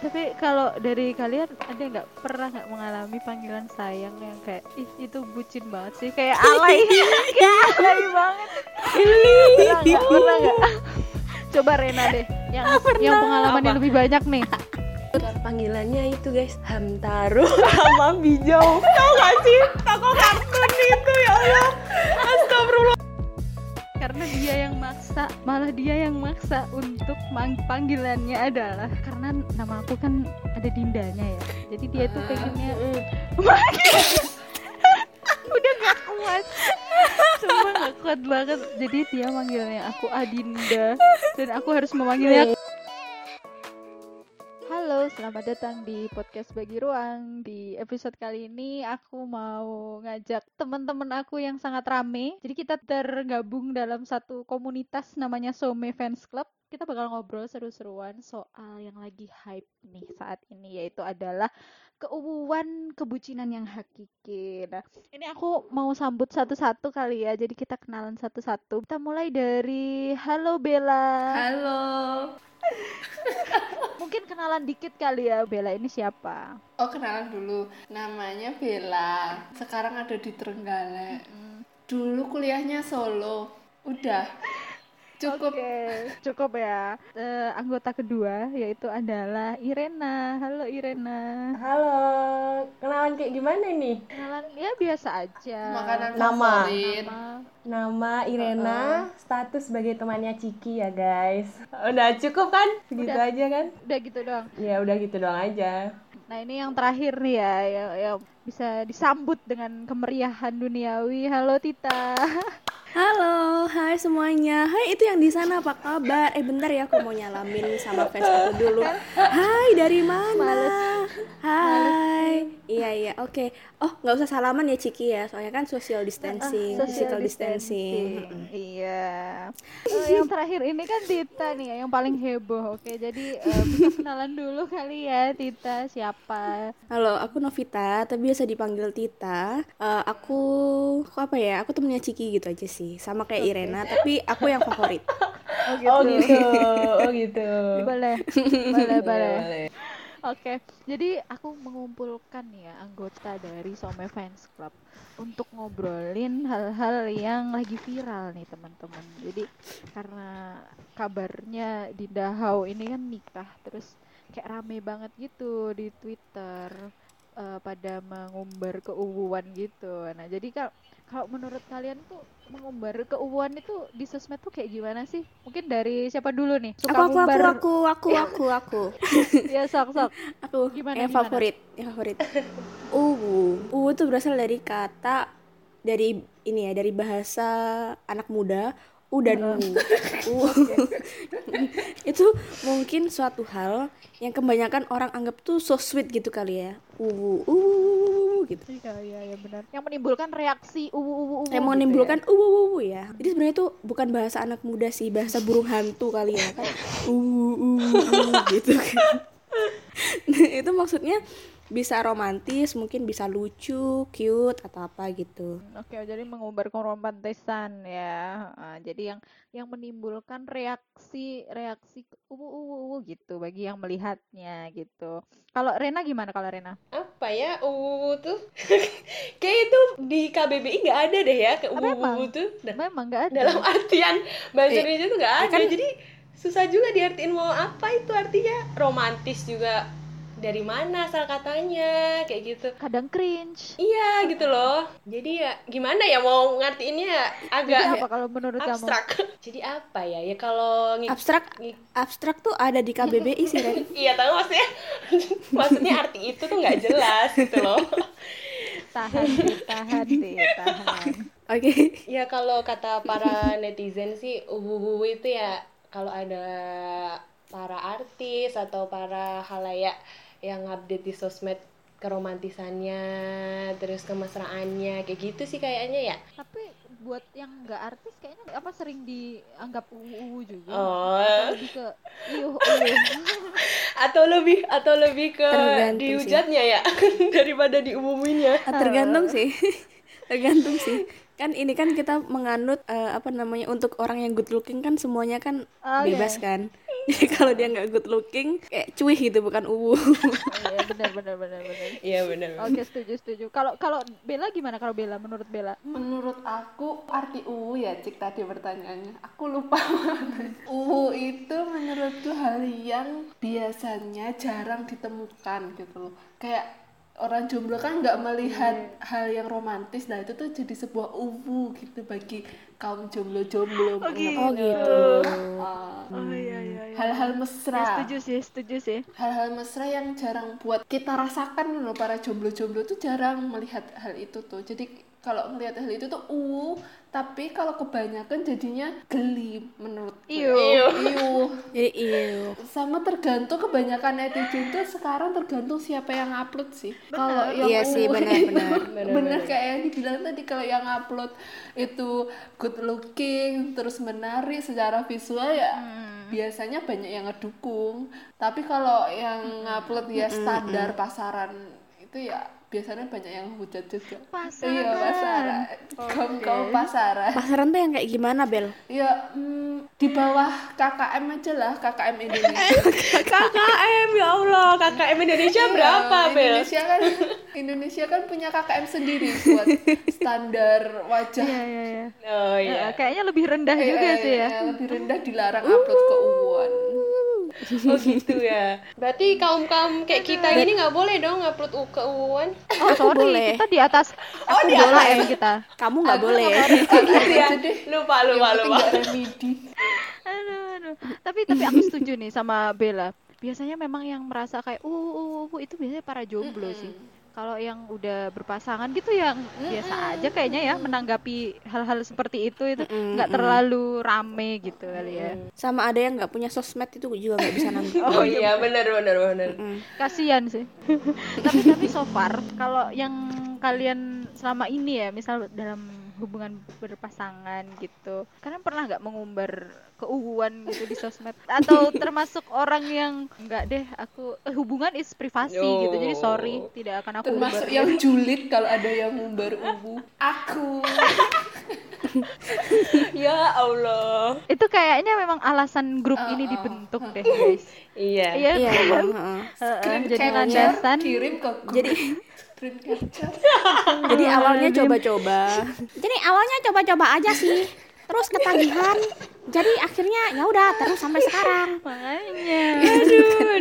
Tapi kalau dari kalian ada nggak pernah nggak mengalami panggilan sayang yang kayak ih itu bucin banget sih kayak alay kayak alay banget. Pernah nggak? Pernah nggak? Coba Rena deh yang yang pengalaman yang lebih banyak nih. Panggilannya itu guys Hamtaro sama Bijou Tau gak sih? Toko kartun itu ya Allah Astagfirullah karena dia yang maksa malah dia yang maksa untuk mang- panggilannya adalah karena nama aku kan ada dindanya ya. Jadi dia tuh pengennya udah gak kuat. Sumpah gak kuat banget. Jadi dia manggilnya aku Adinda. Dan aku harus memanggilnya Halo, selamat datang di podcast Bagi Ruang. Di episode kali ini aku mau ngajak teman-teman aku yang sangat rame. Jadi kita tergabung dalam satu komunitas namanya Some Fans Club. Kita bakal ngobrol seru-seruan soal yang lagi hype nih saat ini yaitu adalah keuuan kebucinan yang hakiki. Nah, ini aku mau sambut satu-satu kali ya. Jadi kita kenalan satu-satu. Kita mulai dari Halo Bella. Halo. Mungkin kenalan dikit kali ya Bella ini siapa? Oh kenalan dulu. Namanya Bella. Sekarang ada di Trenggalek. Dulu kuliahnya Solo. Udah. Cukup. Oke, cukup ya. Eh, anggota kedua yaitu adalah Irena. Halo Irena. Halo Kenalan kayak gimana nih? Kenalan ya biasa aja. Makanan Nama. Nama. Nama Irena Status sebagai temannya Ciki ya guys Udah cukup kan? Segitu Udah. aja kan? Udah gitu doang. Ya udah gitu doang aja Nah ini yang terakhir nih ya, yang, yang bisa disambut dengan kemeriahan duniawi. Halo Tita. Halo, hai semuanya. Hai itu yang di sana apa kabar? Eh bentar ya, aku mau nyalamin sama fans aku dulu. Hai dari mana? Hai. Iya iya, oke. Oh nggak usah salaman ya Ciki ya, soalnya kan social distancing, Social physical distancing. Iya. Eh, yang terakhir ini kan Tita nih ya, yang paling heboh. Oke, jadi eh, bisa kenalan dulu kali ya Tita siapa? Halo, aku Novita, tapi biasa dipanggil Tita. Eh, aku, aku apa ya? Aku temennya Ciki gitu aja sih, sama kayak Irena, tapi aku yang favorit. Oh gitu Oh gitu Boleh. Boleh, boleh. Boleh. Oke, jadi aku mengumpulkan ya anggota dari Some Fans Club untuk ngobrolin hal-hal yang lagi viral nih teman-teman. Jadi karena kabarnya di Dahau ini kan nikah, terus kayak rame banget gitu di Twitter eh, pada mengumbar keuuan gitu. Nah, jadi kalau kalau menurut kalian tuh mengumbar keuuan itu di sosmed tuh kayak gimana sih? Mungkin dari siapa dulu nih? Suka Aku aku aku ngumbar aku aku aku aku. ya sok-sok. Aku Gimana, yang favorit, yang favorit. Uwu. Uwu itu berasal dari kata dari ini ya, dari bahasa anak muda u dan wu. U. itu mungkin suatu hal yang kebanyakan orang anggap tuh so sweet gitu kali ya. Uwu, uwu gitu. Iya, iya, iya benar. Yang menimbulkan reaksi uwu uwu uwu. Yang gitu menimbulkan uwu uwu ya. Jadi sebenarnya itu bukan bahasa anak muda sih, bahasa burung hantu kali ya kan. Uwu uwu uwu gitu kan. Nah, itu maksudnya bisa romantis, mungkin bisa lucu, cute atau apa gitu. ya. Oke, jadi mengumbar keromantisan ya. Ah, jadi yang yang menimbulkan reaksi reaksi uwu uwu uwu gitu bagi yang melihatnya gitu. Kalau Rena gimana kalau Rena? Apa ya UU tuh Kayak itu di KBBI nggak ada deh ya Ke memang. UU tuh Da- Memang nggak ada. Dalam artian Bahasa Eh, Indonesia tuh nggak ada kan- Jadi susah juga diartiin mau apa itu artinya Romantis juga Dari mana asal katanya Kayak gitu Kadang cringe. Iya gitu loh. Jadi ya gimana ya mau ngertiinnya Jadi agak apa kalau menurut kamu? abstrak. Jadi apa ya? Ya kalau ngi- Abstrak, ngi- abstrak tuh ada di KBBI sih Ren. Iya tahu maksudnya maksudnya arti itu tuh nggak jelas gitu loh. Tahan, deh, tahan, deh, tahan. Oke. ya kalau kata para netizen sih ubu itu ya kalau ada para artis atau para halayak yang update di sosmed keromantisannya terus kemesraannya kayak gitu sih kayaknya ya Tapi buat yang nggak artis kayaknya apa sering dianggap uwu juga. Oh. Atau lebih ke iuh iuh. atau lebih atau lebih ke Tergantung sih. dihujatnya ya daripada diumuminnya Ah, Tergantung sih. Tergantung sih. Kan ini kan kita menganut eh, apa namanya untuk orang yang good looking kan semuanya kan Oke. bebas kan. Jadi kalau dia nggak good looking, kayak cuy gitu bukan uwu. Oh, iya benar benar benar benar. Iya benar. Oke setuju setuju. Kalau kalau Bella gimana kalau Bella menurut Bella? Menurut aku arti UU ya cik tadi pertanyaannya. Aku lupa. UU itu menurutku hal yang biasanya jarang ditemukan gitu loh. Kayak orang jomblo kan nggak melihat hal yang romantis. Nah itu tuh jadi sebuah UU gitu bagi kaum jomblo-jomblo. Oh, gitu. Oh gitu. Ah, Oh iya iya. iya. hal-hal Ya, mesra. setuju sih setuju sih. hal-hal mesra yang jarang buat kita rasakan loh para jomblo-jomblo tuh jarang melihat hal itu tuh jadi kalau melihat hal itu tuh uh tapi kalau kebanyakan jadinya geli menurut. Iu. Iu. Jadi iyo. sama tergantung kebanyakan netizen tuh sekarang tergantung siapa yang upload sih kalau yang Iya sih, uh, benar-benar. bener kayak yang dibilang tadi kalau yang upload itu good looking terus menarik secara visual ya biasanya banyak yang ngedukung tapi kalau yang ngupload ya standar pasaran itu ya biasanya banyak yang hujat juga Pasaran. iya pasaran kaum kaum pasaran Pasaran tuh yang kayak gimana, Bel? ya mm, di bawah KKM aja lah KKM Indonesia KKM ya Allah, KKM Indonesia Iya, berapa, Bel? Indonesia kan Indonesia kan punya KKM sendiri buat standar wajah Iya iya iya. Oh iya. Kayaknya lebih rendah Eh, juga eh, sih ya. eh, lebih rendah dilarang upload ke UUan Oh gitu ya. Berarti kaum-kaum kayak kita gini nggak boleh dong upload U- ke UUan. Oh sorry, boleh. kita di atas. Aku boleh kita. Kamu nggak boleh. Lupa lupa yang penting lupa. nggak remedi Aduh, aduh. Tapi tapi aku setuju nih sama Bella. Biasanya memang yang merasa kayak uh, uh, uh, itu biasanya para jomblo sih. Kalau yang udah berpasangan gitu yang biasa aja kayaknya ya menanggapi hal-hal seperti itu itu nggak terlalu rame gitu kali ya. Sama ada yang nggak punya sosmed itu juga nggak bisa nangkep. Oh iya benar benar benar. Kasian sih. tapi tapi so far kalau yang kalian selama ini ya misal dalam hubungan berpasangan gitu. Kalian pernah nggak mengumbar keuuan gitu di sosmed? Atau termasuk orang yang nggak deh aku eh, hubungan is privasi gitu. Jadi sorry tidak akan aku termasuk umbar. yang julid kalau ada yang ngumbar ubu aku. Ya Allah. itu kayaknya memang alasan grup ini dibentuk deh guys. Iya. iya Iya, kan? heeh. Heeh, jadi landasan. kirim ke grup. Jadi jadi awalnya coba-coba. Jadi awalnya coba-coba aja sih. Terus ketagihan. Jadi akhirnya ya udah terus sampai sekarang. makanya dulu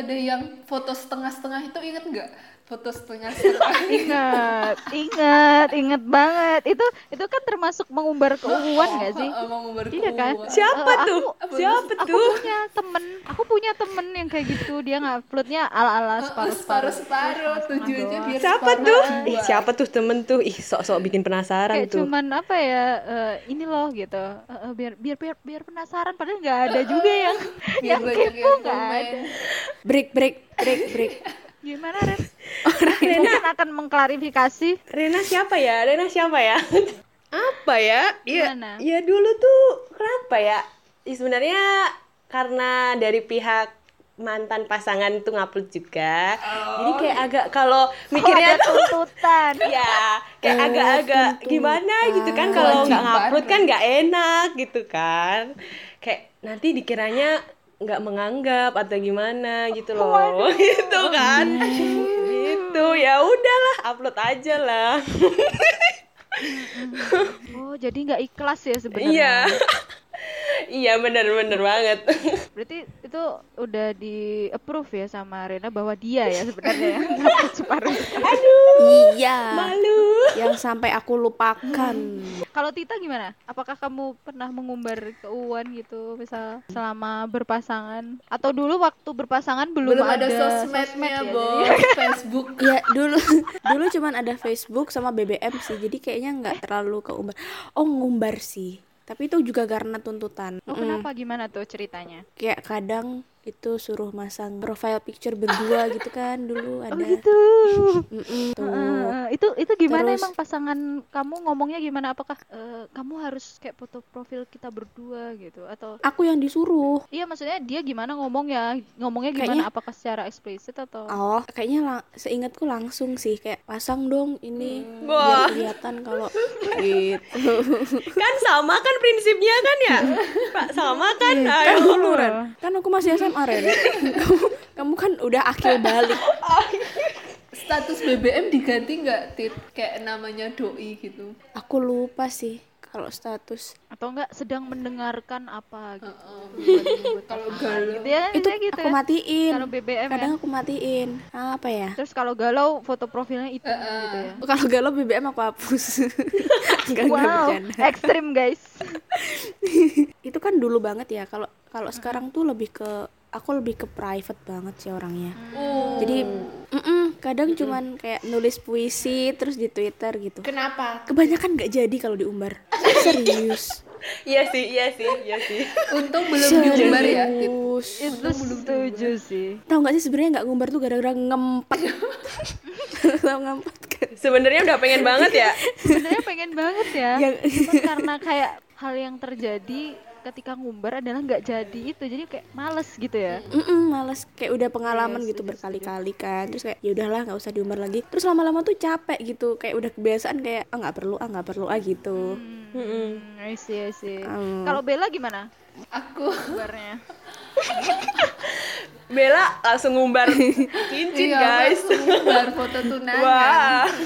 ada yang foto setengah-setengah itu inget nggak? Foto setengah-setengah. Ingat ingat ingat banget. Itu itu kan termasuk mengumbar keuuan nggak sih? Eh, mau ngumbar Iya kan? Siapa Eh, tuh? aku- Siapa aku tuh? punya temen aku punya temen yang kayak gitu. Dia nguploadnya ala ala separuh separuh separuh-separuh. Tujuannya biar Siapa tuh? Ih, siapa tuh temen tuh? Ih, sok-sok bikin penasaran kayak tuh. cuman apa ya eh, ini loh gitu. Eh, eh, biar biar biar biar penasaran. Padahal nggak ada juga yang yang kepo nggak ada Break break break break. gimana Ren mungkin akan mengklarifikasi Rena siapa ya? Rena siapa ya? Apa ya? Iya. Gimana? Ya dulu tuh kenapa ya? Ya, sebenarnya karena dari pihak mantan pasangan tuh ngupload juga. Jadi kayak agak kalau mikirnya oh, ada tuh tuntutan ya kayak agak-agak gimana gitu kan kalau nggak ngupload kan nggak enak gitu kan kayak nanti dikiranya nggak menganggap atau gimana gitu loh. Gitu kan. Gitu. Ya udahlah upload aja lah. Oh jadi nggak ikhlas ya sebenarnya. Iya iya bener-bener banget berarti itu udah di approve ya sama Rena bahwa dia ya sebenarnya yang separuh Iya. malu Yang sampai aku lupakan. Kalau Tita gimana? Apakah kamu pernah mengumbar keuuan gitu, misal selama berpasangan atau dulu waktu berpasangan belum, belum ada, sosmed sosmednya ya, bos jadi- Facebook Ya dulu dulu cuman ada Facebook sama BBM sih. Jadi kayaknya nggak terlalu keumbar. Oh ngumbar sih. Tapi itu juga karena tuntutan. Oh kenapa? Gimana tuh ceritanya? Kayak kadang itu suruh masang profile picture berdua gitu kan dulu ada. Oh gitu. Tuh. Eh, itu itu gimana Terus- emang pasangan kamu ngomongnya gimana? Apakah eh, kamu harus kayak foto profil kita berdua gitu atau Aku yang disuruh. Iya maksudnya dia gimana ngomongnya? Ngomongnya gimana? Kayaknya- Apakah secara eksplisit atau Oh, kayaknya lang- seingatku langsung sih kayak pasang dong ini Wah. biar kelihatan kalau gitu. kan sama kan prinsipnya kan ya pak sama kan kan ayo dulu Ren. Kan aku masih SMA Ren kamu, kamu kan udah akil balik. Status BBM diganti nggak tit? Kayak namanya doi gitu. Aku lupa sih kalau status. Atau enggak sedang mendengarkan apa gitu. kalau galau. Gitu ya, itu gitu aku ya. matiin. Kalau BBM ya. kadang aku matiin. Apa ya? Terus kalau galau foto profilnya itu gitu ya. kalau galau BBM aku hapus. Enggak, Wow, ekstrim guys. itu kan dulu banget ya. Kalau kalau sekarang tuh lebih ke aku lebih ke private banget sih orangnya Oh. jadi mm-mm, kadang cuman kayak nulis puisi terus di Twitter gitu kenapa kebanyakan nggak jadi kalau diumbar serius Iya sih, iya sih, iya sih. untung belum diumbar ya serius Itu setuju sih. tahu nggak sih sebenarnya nggak ngumbar tuh gara-gara ngempet tahu ngempet kan Sebenarnya udah pengen banget ya. Sebenarnya pengen banget ya. Yang- Cuman karena kayak hal yang terjadi ketika ngumbar adalah nggak jadi itu. Jadi kayak males gitu ya. Mm-mm, males kayak udah pengalaman Iya, gitu setuju, berkali-kali kan terus kayak ya udahlah nggak usah diumbar lagi terus lama-lama tuh capek gitu kayak udah kebiasaan kayak ah nggak perlu ah nggak perlu ah gitu Hmm, I see, I see. Hmm. Kalau Bella gimana? Aku Ngumbarnya? Bella langsung ngumbar cincin, iya guys. langsung ngumbar foto tunangan Wah.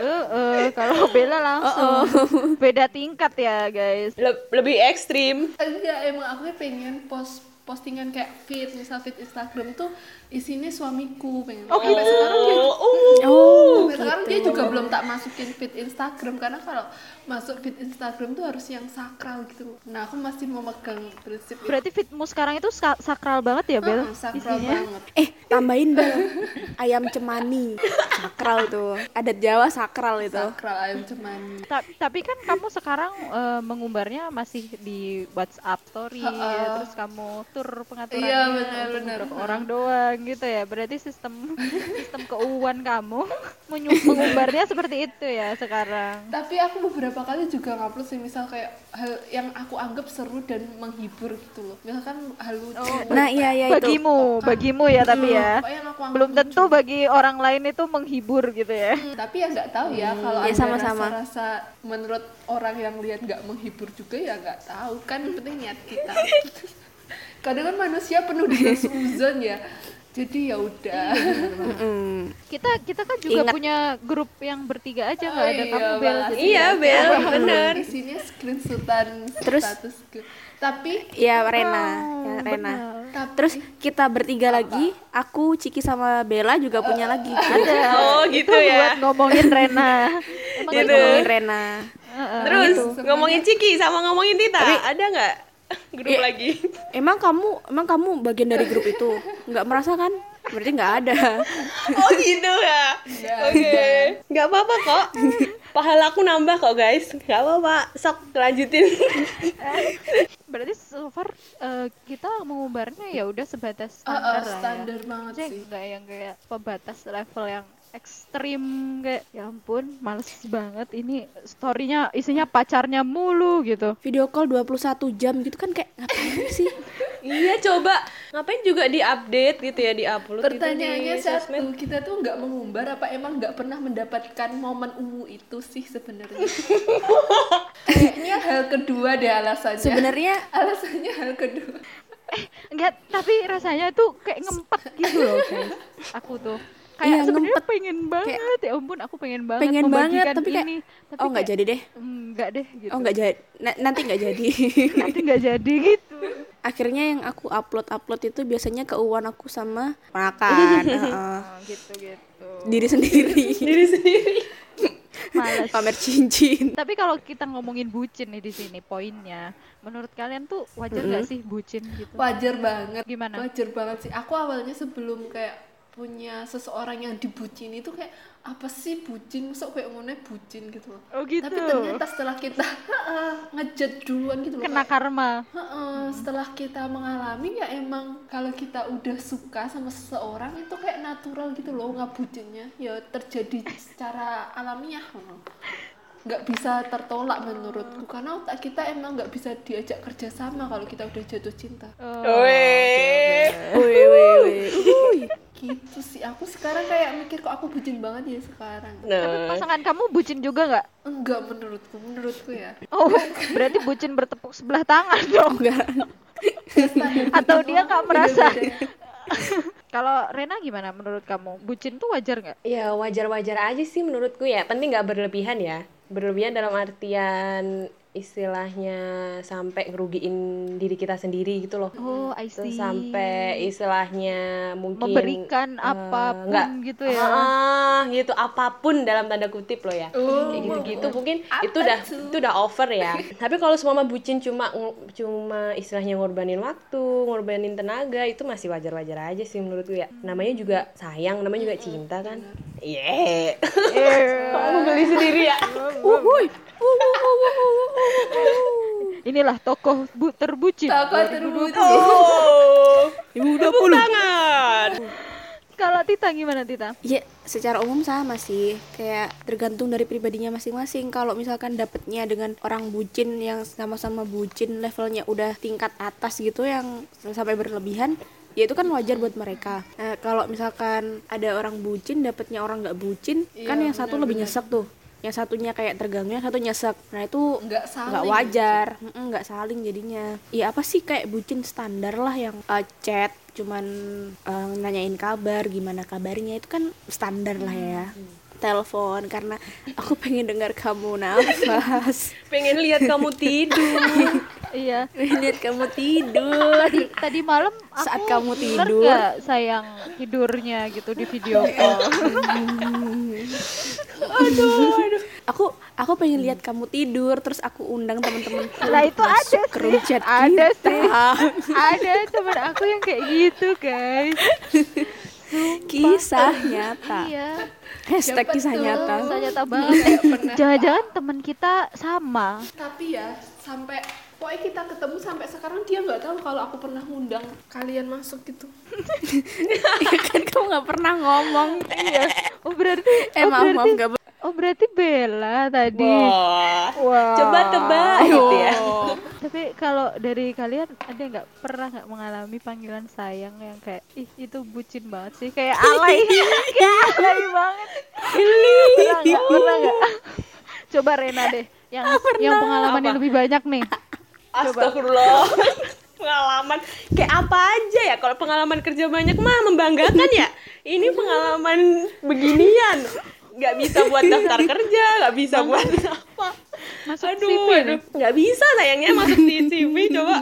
Eh, eh, kalau Bella langsung beda tingkat ya, guys. Le- lebih ekstrim. enggak emang aku pengen post postingan kayak feed misal feed Instagram tuh isinya suamiku pengen oh, sampai sekarang dia Oh, oh. oh sampai sekarang dia juga belum tak masukin feed Instagram karena kalau masuk feed Instagram tuh harus yang sakral gitu. Nah aku masih memegang prinsip itu. Berarti fitmu sekarang itu ska- sakral banget ya, Bel? Heeh, sakral Isinya? banget. Eh tambahin bel. Ayam cemani. Sakral tuh. Adat Jawa sakral itu. Sakral ayam cemani. Ta- tapi kan kamu sekarang eh, mengumbarnya masih di WhatsApp story, ya, terus kamu tur pengaturannya Iya, benar. beberapa orang doang gitu ya. Berarti sistem sistem keuuan kamu mengumbarnya seperti itu ya sekarang. tapi aku beberapa kali juga ngupload sih misal kayak hal yang aku anggap seru dan menghibur gitu loh misalkan hal lucu nah iya iya itu Bagimu, bagimu ya tapi ya. Aku anggap Belum lucu. tentu bagi orang lain itu menghibur gitu ya. Hmm, tapi ya nggak tahu ya kalau ya ada sama-sama. rasa-rasa menurut orang yang lihat nggak menghibur juga ya nggak tahu kan penting niat kita kadang kan manusia penuh dengan suzon ya jadi ya udah Mm-mm. Kita kita kan juga Ingat. punya grup yang bertiga aja nggak Oh ada iya, kamu Bel. Iya, Bel, bener. di sini screenshotan Terus? status tapi ya Rena ya Rena tapi terus kita bertiga lagi aku Ciki sama Bella juga punya lagi ada. Oh, gitu itu ya. buat ngomongin Rena. Gitu. ngomongin Rena Heeh. Terus gitu. ngomongin Ciki sama ngomongin Tita, ada nggak grup Iya. lagi? emang kamu emang kamu bagian dari grup itu nggak merasa kan berarti nggak ada Oh gitu ya. Oke. Nggak apa-apa kok. Pahala aku nambah kok guys. Nggak apa-apa. Sok lanjutin. Berarti so far eh, kita mengumbarnya ya udah sebatas uh, uh, standar lah ya. standar banget Maksudnya sih nggak yang kayak pembatas level yang ekstrim kayak ya ampun males banget. Ini storynya isinya pacarnya mulu gitu. Video call 21 jam gitu kan kayak ngapain sih? Iya coba. Ngapain juga di-update gitu ya, di-upload pertanyaannya gitu di satu sosmed. kita tuh nggak mengumbar apa emang nggak pernah mendapatkan momen ungu itu sih sebenarnya? Kayaknya hal kedua deh alasannya. Sebenarnya alasannya hal kedua. Enggak tapi rasanya tuh kayak ngempet gitu loh guys. Aku tuh kayak Iya, sebenarnya ngempet. pengen banget. Ya ampun aku pengen banget pengen banget membagikan tapi kayak ini. Tapi oh nggak kayak, jadi deh. Enggak deh gitu. Oh nggak jadi nanti nggak jadi. Nanti nggak jadi gitu. Akhirnya yang aku upload upload itu biasanya keuangan aku sama makan heeh. oh, gitu gitu. Diri sendiri. Diri sendiri. males. Pamer cincin. Tapi kalau kita ngomongin bucin nih di sini poinnya menurut kalian tuh wajar nggak sih bucin gitu? Wajar banget. Gimana? wajar banget sih. Aku awalnya sebelum kayak punya seseorang yang dibucin itu kayak apa sih bucin? Sok kayak ngomongnya bucin? gitu loh. Oh gitu. tapi ternyata setelah kita ngejat duluan gitu loh kena kayak, karma. "Heeh, setelah kita mengalami ya emang kalau kita udah suka sama seseorang itu kayak natural gitu loh ngabucinnya. Ya terjadi secara alamiah. Nggak bisa tertolak menurutku karena otak kita emang nggak bisa diajak kerjasama kalau kita udah jatuh cinta. Oh, Weh. wih wih wih Uhuy. Gitu sih aku sekarang kayak mikir kok aku bucin banget ya sekarang tapi Nah, pasangan kamu bucin juga nggak enggak menurutku menurutku ya oh berarti bucin bertepuk sebelah tangan dong enggak Atau dia nggak merasa? Kalau Rena gimana menurut kamu? Bucin tuh wajar nggak? Ya wajar-wajar aja sih menurutku ya. Penting nggak berlebihan ya. Berlebihan dalam artian istilahnya sampai ngerugiin diri kita sendiri gitu loh. Oh, I Terus see. sampai istilahnya mungkin memberikan eh, apa pun nggak gitu ya. Ah, gitu apa pun dalam tanda kutip loh ya. Kayak gitu-gitu mungkin itu udah itu udah over ya. Tapi kalau semua bucin cuma cuma istilahnya ngorbanin waktu, ngorbanin tenaga itu masih wajar-wajar aja sih menurutku ya. Namanya juga sayang, namanya juga cinta kan. Iya. Kamu beli sendiri ya. Inilah tokoh bu terbucin. Tokoh 2020. terbucin. Oh. Ibu Tepuk tangan. Kalau Tita gimana Tita? Ya, secara umum sama sih. Kayak tergantung dari pribadinya masing-masing. Kalau misalkan dapetnya dengan orang bucin yang sama-sama bucin, levelnya udah tingkat atas gitu yang sampai berlebihan, ya itu kan wajar buat mereka. Nah, kalau misalkan ada orang bucin dapetnya orang nggak bucin, kan yang satu lebih nyesek tuh. Yang satunya kayak terganggu, yang satu nyesek. Nah, itu Nggak saling. nggak wajar nggak saling jadinya ya apa sih kayak bucin standar lah yang uh, chat cuman uh, nanyain kabar gimana kabarnya itu kan standar lah ya telepon karena aku pengen dengar kamu nafas Pengen lihat kamu tidur. Iya. lihat kamu tidur Tadi tadi malam aku Saat kamu tidur. nggak, sayang tidurnya gitu di video call. aku aku pengen lihat kamu tidur terus aku undang teman-temanku Lah, itu ada chat Ada sih. Ada temen aku yang kayak gitu guys. kisah nyata Iya. hashtag kisah betul. nyata Saya nyata banget. Jangan-jangan teman kita sama. tapi ya sampai pokoknya kita ketemu sampai sekarang dia nggak tahu kalau aku pernah ngundang kalian masuk gitu ya kan kamu nggak pernah ngomong Iya. Oh berarti eh oh, maaf maaf berarti, nggak oh berarti Bella tadi. Wah. Wah. Coba tebak gitu ya. Tapi kalau dari kalian ada nggak pernah nggak mengalami panggilan sayang yang kayak ih itu bucin banget sih kayak alay kayak alay banget. Pernah nggak? Pernah nggak? Coba Rena deh yang yang pengalaman yang lebih banyak nih. Astagfirullah. pengalaman. Kayak apa aja ya? Kalau pengalaman kerja banyak mah membanggakan ya. Ini pengalaman beginian. Nggak bisa buat daftar kerja nggak bisa buat apa Masuk aduh CV aduh nggak bisa sayangnya masuk di CV coba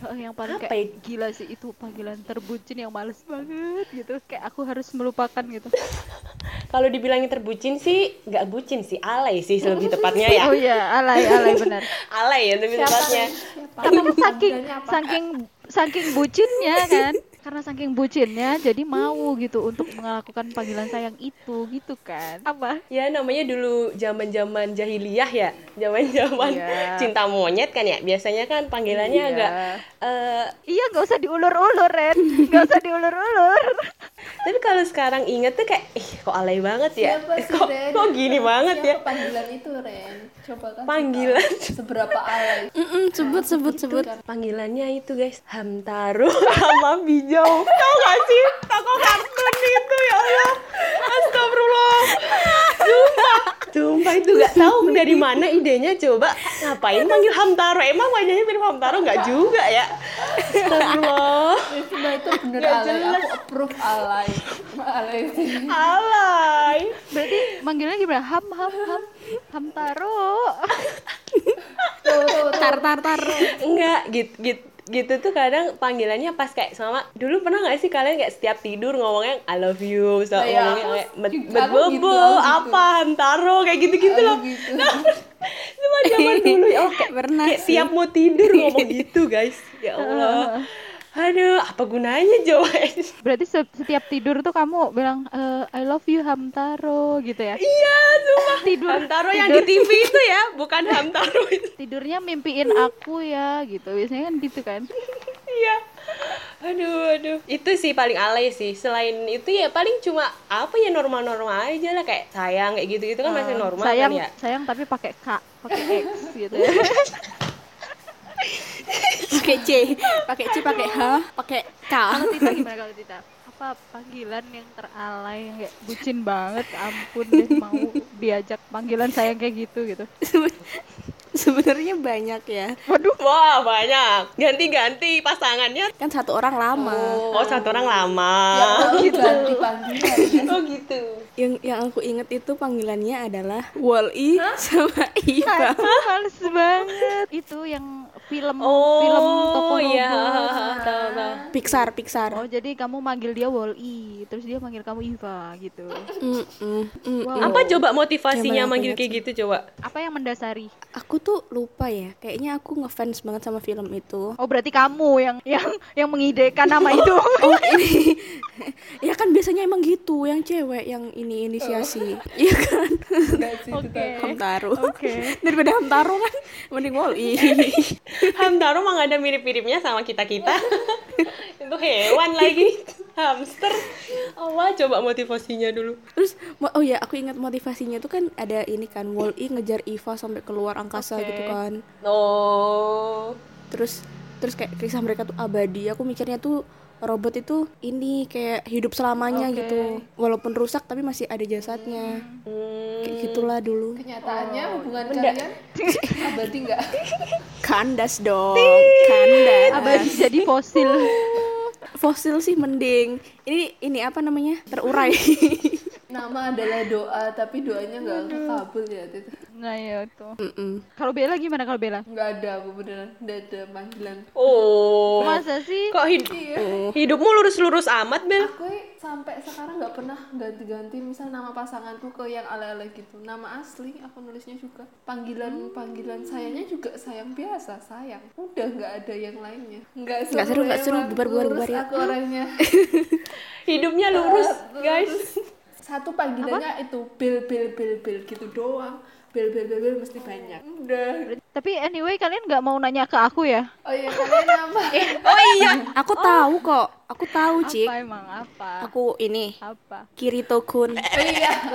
Oh, yang paling Apa kayak gila sih itu panggilan terbucin yang males banget gitu. Kayak aku harus melupakan gitu. kalau dibilangin terbucin sih nggak bucin sih alay sih lebih tepatnya ya Oh iya, alay alay benar. alay ya lebih tepatnya Tapi saking saking saking bucinnya kan. Karena saking bucinnya jadi mau gitu untuk melakukan panggilan sayang itu gitu kan. Apa? ya namanya dulu zaman zaman jahiliyah ya zaman zaman Iya. cinta monyet kan ya biasanya kan panggilannya Iya. agak eh, Iya, gak usah diulur-ulur, Ren. Gak usah diulur-ulur. Tapi kalau sekarang inget tuh kayak, ih kok alay banget ya? Siapa Eh, sih, kok, Ren? kok gini banget ya? Siapa panggilan itu Ren coba kan Panggilan. seberapa alay Mm-mm, sebut sebut sebut Panggilannya itu guys, Hamtaro sama Bijau. Tau gak sih? Toko kartun itu ya Allah. Astagfirullah. Sumpah. Sumpah itu gak tahu dari mana idenya coba. Ngapain panggil Hamtaro? Emang wajahnya mirip Hamtaro nggak juga ya? Astagfirullah. Nah itu bener Nggak alay, jelas. aku approve alay Alay sih Alay. Berarti manggilnya gimana? Ham ham ham Hamtaro. Tar tar tar Enggak, gitu, gitu, gitu tuh kadang panggilannya pas kayak sama dulu pernah nggak sih kalian kayak setiap tidur ngomongnya I love you, so Nah, ya, ngomongnya kayak bet gitu, bobo, aku gitu. apa hantaro kayak gitu-gitu loh. gitu. Cuma zaman dulu ya, oh, kayak, Pernah kayak sih. tiap mau tidur ngomong gitu guys. Ya Allah. Aduh, apa gunanya coba? Berarti se- setiap tidur tuh kamu bilang eh, I love you Hamtaro gitu ya. Iya, sumpah. Tidur Hamtaro yang di tidur- TV itu ya, bukan Hamtaro itu. tidurnya mimpiin aku ya gitu. Biasanya kan gitu kan. Iya. Aduh, aduh. Itu sih paling alay sih. Selain itu ya paling cuma apa ya normal-normal aja lah kayak sayang kayak gitu-gitu kan masih normal sayang kan ya. sayang tapi pakai K, pakai X gitu ya. Pakai C pakai C pakai H pakai K kalau Tita gimana kalau Tita? Apa panggilan yang teralay yang kayak bucin banget, ampun deh mau diajak panggilan sayang kayak gitu gitu. sebenarnya banyak ya Waduh, wah banyak. Ganti-ganti pasangannya. kan satu orang lama Oh, satu orang lama. Ya ganti panggilan. Oh gitu. yang yang aku inget itu panggilannya adalah Wall-E sama Iva Males banget. Itu yang film Oh, film toko iya. robot. Tahu, tahu. Pixar Pixar Oh, jadi kamu manggil dia Wall-E, terus dia manggil kamu Iva gitu. Mm, mm, mm. Wow. Apa coba motivasinya mana manggil kayak gitu coba? Apa yang mendasari? aku tuh lupa ya kayaknya aku ngefans banget sama film itu Oh, berarti kamu yang yang yang mengidekan nama itu. oh ini ya kan biasanya emang gitu yang cewek yang ini inisiasi iya kan Enggak sih, itu Oke. Hamtaro Oke. daripada Hamtaro kan mending Wall-E Hamtaro mah gak ada mirip-miripnya sama kita-kita. Itu hewan lagi. Hamster. Oh, wah, coba motivasinya dulu. terus oh ya aku ingat motivasinya tuh kan ada ini kan Wall-E ngejar Eva sampai keluar angkasa Oke. gitu kan Oh. terus terus kayak kisah mereka tuh abadi aku mikirnya tuh robot itu ini kayak hidup selamanya Oke. gitu walaupun rusak tapi masih ada jasadnya Hmm. kayak gitulah dulu Kenyataannya hubungan Benda. kalian abadi enggak? kandas dong kandas Abadi jadi fosil. fosil sih mending ini ini apa namanya terurai Nama adalah doa, tapi doanya enggak kabul ya itu. Nah, ya itu. Mm-mm. Kalau Bella gimana kalau Bella? Enggak ada aku beneran, enggak ada panggilan. Oh. Masa sih? Kok hid- hidupmu lurus-lurus amat, Bel? Aku sampai sekarang nggak pernah ganti-ganti misal nama pasanganku ke yang ala-ala gitu. Nama asli aku nulisnya juga. Panggilan panggilan sayangnya juga sayang biasa, sayang. Udah nggak ada yang lainnya. Nggak Nggak seru, nggak seru. emang Bubar, bubar, lurus bubar, ya. Aku orangnya. Hidupnya lurus, guys. Satu panggilannya itu bil bil bil bil gitu doang. Bil bil bil bil mesti banyak. Udah. Tapi anyway kalian nggak mau nanya ke aku ya? Oh iya kalian apa? Oh iya. aku tahu kok aku tahu cik Apa emang apa? aku ini Apa? Kirito Kun Oh iya.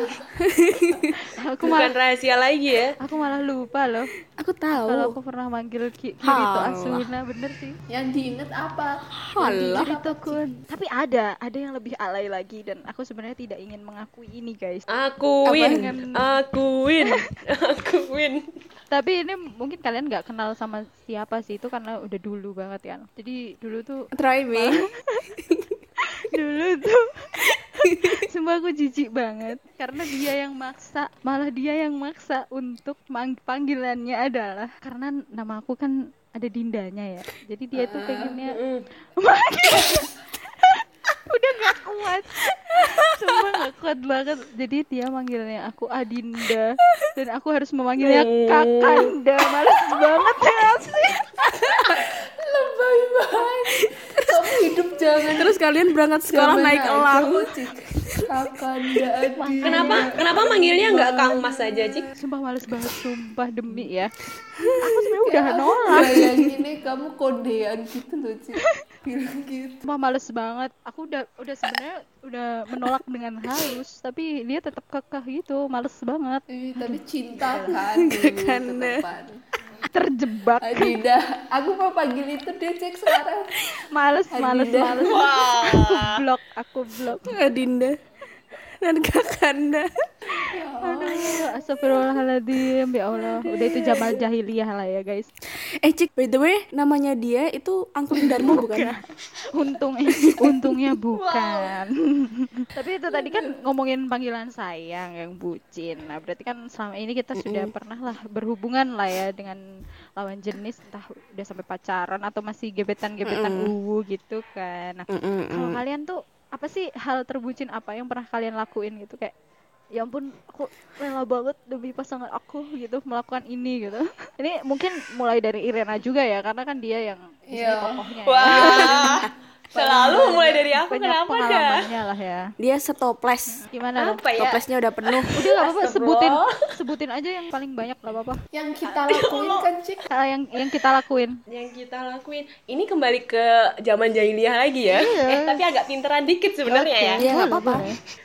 Aku Bukan malah rahasia lagi ya. aku malah lupa loh. aku Kalau aku tahu pernah manggil Ki- Kirito Halah. Asuna bener sih. Yang diinget apa? Halah. Kirito Kun. Tapi ada, ada yang lebih alay lagi dan aku sebenarnya tidak ingin mengakui ini guys. Akuin, akuin, akuin. Tapi ini mungkin kalian nggak kenal sama siapa sih itu karena udah dulu banget kan. Jadi dulu tuh try me dulu tuh Sumpah aku jijik banget karena dia yang maksa, malah dia yang maksa untuk panggilannya adalah karena nama aku kan ada Dindanya ya. Jadi dia tuh pengennya Mm. udah gak kuat. Sumpah gak kuat banget. Jadi dia manggilnya aku Adinda dan aku harus memanggilnya Kakanda. Males banget ya sih. Lebay banget. Kamu hidup jangan terus kalian berangkat sekolah naik elang Kakanda Adi. Kenapa? Kenapa manggilnya nggak Kang Mas aja, Cik? Sumpah males banget sumpah demi ya. Aku sebenarnya udah nolak. Kayak gini kamu kodean gitu loh Cik Bilang gitu Sumpah males banget. Aku udah udah sebenarnya udah menolak dengan halus, tapi dia tetap kekeh gitu, males banget. Ih, Tapi cinta kan dulu Kakanda. tetepan. Terjebak. Adida Aku mau panggil itu dia cek sekarang Males, males, Adinda. males. Aku blok, aku blok. Adinda dan Kakanda Aduh, astagfirullahaladzim, ya Allah. Udah itu zaman jahiliyah lah ya guys. eh cik by the way namanya dia itu Angklung Darmo bukan Untung, untungnya bukan. Tapi itu tadi kan ngomongin panggilan sayang yang bucin. Nah, berarti kan selama ini kita sudah pernah lah berhubungan lah ya dengan lawan jenis entah udah sampai pacaran atau masih gebetan-gebetan uwu gitu kan. Nah, kalau kalian tuh apa sih hal terbucin apa yang pernah kalian lakuin gitu kayak ya ampun aku rela banget demi pasangan aku gitu melakukan ini gitu ini mungkin mulai dari Irena juga ya karena kan dia yang Iya. tokohnya ya. Selalu mulai dari aku banyak kenapa dah? lah ya. Dia setoples gimana Apa ya? toplesnya udah penuh. Udah gak apa-apa. Sebutin sebutin aja yang paling banyak gak apa-apa. Yang kita lakuin kan Cik? Ah, yang yang kita lakuin. Yang kita lakuin. Ini kembali ke zaman jahiliyah lagi ya. Eh, tapi agak pinteran dikit sebenarnya ya. Iya, nggak Boleh, apa-apa.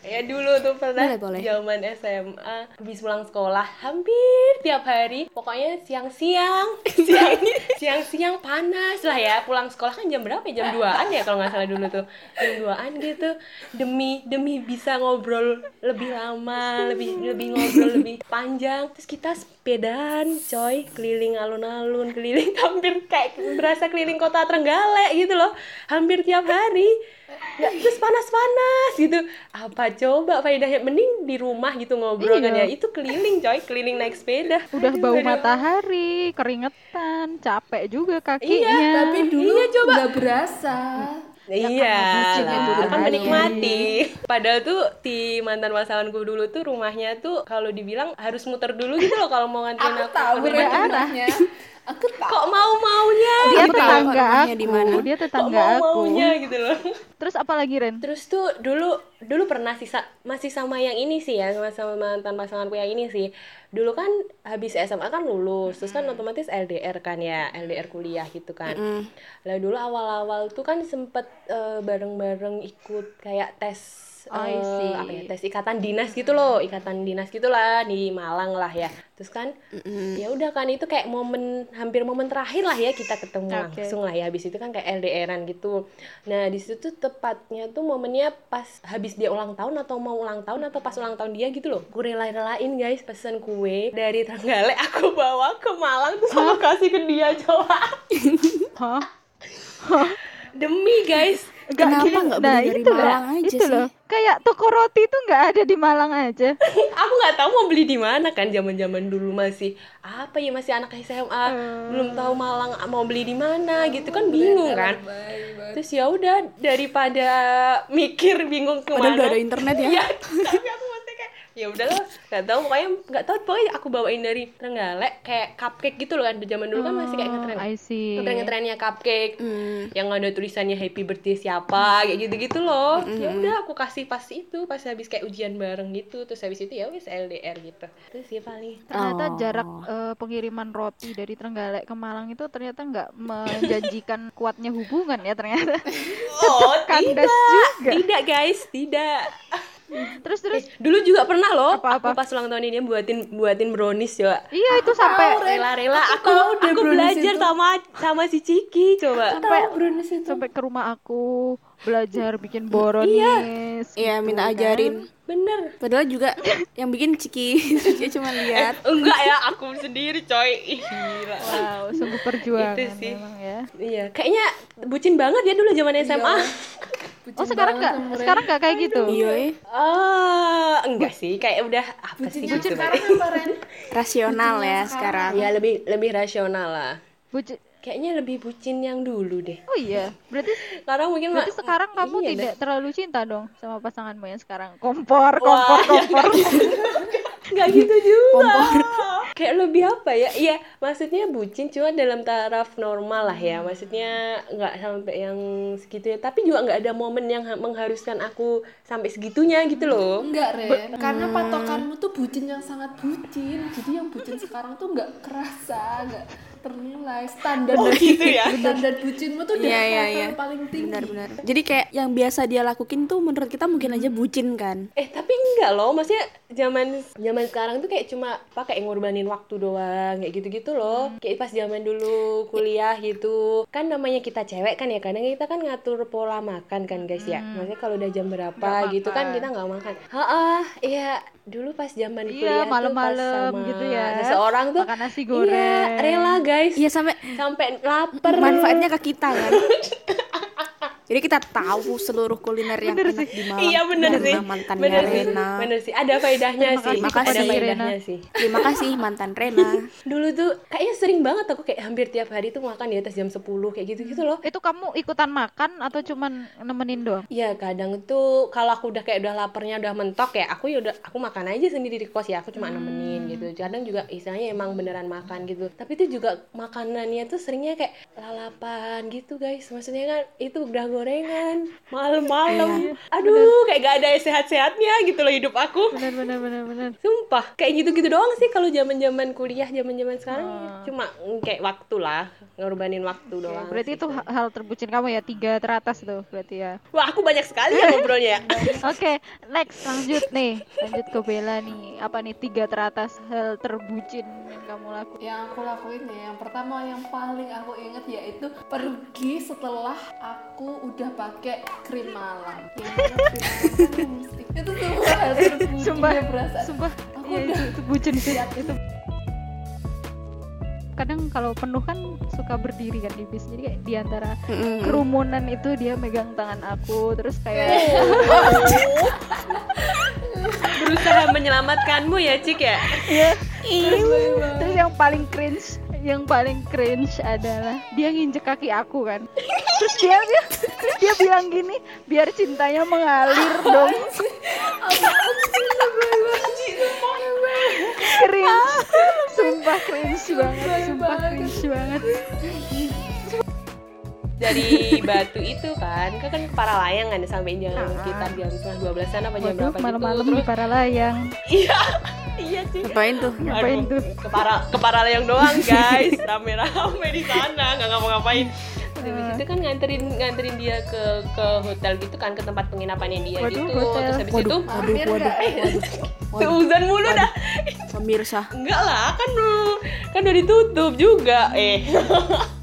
Ya dulu tuh pernah Boleh, boleh. zaman SMA habis pulang sekolah hampir tiap hari pokoknya siang-siang siang siang-siang panas lah ya. Pulang sekolah kan jam berapa ya? Jam 2an ya kalau nggak salah dulu tuh jam duaan gitu demi demi bisa ngobrol lebih lama lebih lebih ngobrol lebih panjang terus kita sepedaan coy keliling alun-alun keliling hampir kayak berasa keliling kota Trenggalek gitu loh hampir tiap hari nggak terus panas-panas gitu apa coba faedahnya mending di rumah gitu ngobrol kan Iya. ya itu keliling coy keliling naik sepeda Udah Aduh, bau aduh. matahari, keringetan, capek juga kakinya. Iya, tapi dulu Iya, coba. nggak berasa. Iya, kan aja. menikmati. Padahal tuh di mantan pasanganku dulu tuh rumahnya tuh kalau dibilang harus muter dulu gitu loh kalau mau nganterin Aku aku. tahu arahnya. Aku tahu. Kok mau maunya? dia Aku tetangga rumahnya di aku, mana. dia Kok tetangga mau aku. maunya gitu loh. Terus apa lagi Ren? Terus tuh dulu dulu pernah sih masih sama yang ini sih ya sama sama mantan pasanganku yang ini sih. Dulu kan habis SMA kan lulus, terus kan otomatis LDR kan ya, LDR kuliah gitu kan. Mm. Lah dulu awal-awal tuh kan sempet eh, bareng-bareng ikut kayak tes I see. apa ya tes ikatan dinas gitu loh ikatan dinas gitulah di Malang lah ya. Terus kan ya udah kan itu kayak momen hampir momen terakhir lah ya kita ketemu Oke. langsung lah ya. Habis itu kan kayak LDRan gitu. Nah di situ tuh tepatnya tuh momennya pas habis dia ulang tahun atau mau ulang tahun atau pas ulang tahun dia gitu loh. Gue rela-relain guys pesan kue dari Trenggalek. Aku bawa ke Malang terus aku kasih ke dia coba. Hah? demi guys Nggak, Kenapa gini- nggak nah, beli dari itu lah, Malang aja itu sih? loh. Kayak toko roti itu nggak ada di Malang aja. aku nggak tahu mau beli di mana kan zaman zaman dulu masih apa ya masih anak SMA belum tahu Malang mau beli di mana gitu kan bingung kan terus ya udah daripada mikir bingung Padahal ke mana udah ada internet ya. Iya, tapi aku masih kayak ya udahlah nggak tahu pokoknya nggak tahu pokoknya aku bawain dari Trenggalek kayak cupcake gitu loh kan zaman dulu kan masih kayak ngetren Oh, I see. ngetren ngetrennya cupcake Hmm. yang ada tulisannya happy birthday siapa kayak gitu gitu loh ya udah aku kasih pas itu pas habis kayak ujian bareng gitu terus habis itu ya wis LDR gitu terus ya paling Ternyata Oh. jarak eh, pengiriman roti dari Trenggalek ke Malang itu ternyata nggak menjanjikan kuatnya hubungan ya ternyata. oh kandas tidak juga. tidak guys tidak Terus terus Eh, dulu juga pernah loh Apa-apa? aku pas ulang tahun ini buatin buatin brownies ya iya itu sampai rela-rela aku tahu deh aku brownies belajar itu. sama sama si Ciki coba sampai brownies itu. sampai ke rumah aku belajar bikin brownies. Iya, minta gitu kan. ajarin. bener Padahal juga yang bikin Ciki, dia cuma lihat. enggak ya aku sendiri coy gila Wow, sungguh perjuangan Itu sih. memang ya. iya kayaknya bucin banget ya dulu zaman SMA Oh sekarang nggak sekarang nggak kayak gitu. Iya, eh. Ah, enggak sih, kayak udah apa sih gitu. sekarang apa Ren? rasional ya sekarang. Ya lebih lebih rasional lah. Buci- Kayaknya lebih bucin yang dulu deh. Oh iya, berarti Sekarang mungkin berarti sekarang kamu iya tidak deh. terlalu cinta dong sama pasanganmu yang sekarang. Kompor, kompor, kompor. Nggak gitu juga. Kayak lebih apa ya? Iya, maksudnya bucin cuma dalam taraf normal lah ya. Maksudnya nggak sampai yang segitu ya. Tapi juga nggak ada momen yang ha- mengharuskan aku sampai segitunya gitu loh. Enggak, Ren. Karena patokanmu tuh bucin yang sangat bucin. Jadi yang bucin sekarang tuh nggak kerasa, nggak ternilai. Standar Oh, gitu ya? Standar bucinmu tuh udah Iya, iya, level iya. paling tinggi. Benar-benar. Jadi kayak yang biasa dia lakuin tuh menurut kita mungkin aja bucin kan. Eh tapi enggak loh, maksudnya zaman zaman sekarang tuh kayak cuma pakai ngorbanin waktu doang kayak gitu-gitu loh. Kayak pas zaman dulu kuliah gitu. Kan namanya kita cewek kan ya, kadang kita kan ngatur pola makan kan guys ya. Maksudnya kalau udah jam berapa gitu kan kita nggak makan. Heeh, iya dulu pas zaman Iya, kuliah malam-malam gitu ya. Seseorang tuh Makan nasi Iya, goreng. rela guys. Iya sampai Sampai lapar. manfaatnya ke kita kan. Jadi kita tahu seluruh kuliner yang enak di Malang. Iya bener Karena sih. Mantannya Bener sih. Rena. Bener sih. Ada faedahnya Terima sih. kasih kepada Ada Rena. faedahnya sih. Terima kasih mantan Rena. dulu tuh kayaknya sering banget aku kayak hampir tiap hari tuh makan di atas jam 10 kayak gitu gitu loh Itu kamu ikutan makan atau cuman nemenin doang? Iya kadang tuh kalau aku udah kayak udah laparnya udah mentok ya aku ya udah aku makan aja sendiri di kos ya aku cuma nemenin gitu kadang juga istilahnya emang beneran makan gitu tapi itu juga makanannya tuh seringnya kayak lalapan gitu guys maksudnya kan itu udah gorengan malam-malam aduh kayak gak ada sehat-sehatnya gitu loh hidup aku Benar benar benar benar. Sumpah, kayak gitu-gitu doang sih kalau zaman-zaman kuliah, zaman-zaman sekarang cuma mm, kayak waktu lah, ngorbanin waktu doang. Berarti sih. itu ha- hal terbucin kamu ya tiga teratas tuh berarti ya. Wah, aku banyak sekali ya ngobrolnya. Oke, next lanjut nih, lanjut ke Bella nih. Apa nih tiga teratas hal terbucin yang kamu lakukan? yang aku lakuin ya yang pertama yang paling aku inget yaitu pergi setelah aku udah pakai krim malam. Krim itu semua hal terburu sumpah berasa sumpah. Aku iya, udah itu, itu bucin sih itu. Kadang kalau penuh kan suka berdiri kan di bis. Jadi kayak di antara kerumunan itu dia megang tangan aku terus kayak Berusaha menyelamatkanmu ya, Cik ya? ya terus, terus yang paling cringe yang paling cringe adalah dia nginjek kaki aku kan? Terus dia dia terus dia bilang gini biar cintanya mengalir dong. Cringe. Sumpah cringe banget sumpah cringe banget Dari batu itu kan, kan kan ke Paralayang kan sampai jam sekitar jam setengah 12 an apa jam waduh berapa gitu. malam-malam di Terus- Paralayang Iya, iya Cik. Ngapain tuh? ngapain Aduh, tuh Ke, para, ke Paralayang doang guys, rame-rame di sana, nggak ngapa-ngapain. Terus Habis itu kan nganterin nganterin dia ke ke hotel gitu kan ke tempat penginapannya dia Waduh, gitu. hotel. Terus habis Waduh, itu waduh, waduh, waduh. waduh. seuzan mulu dah. Pemirsa, Enggak lah, kan kan udah ditutup juga. Eh.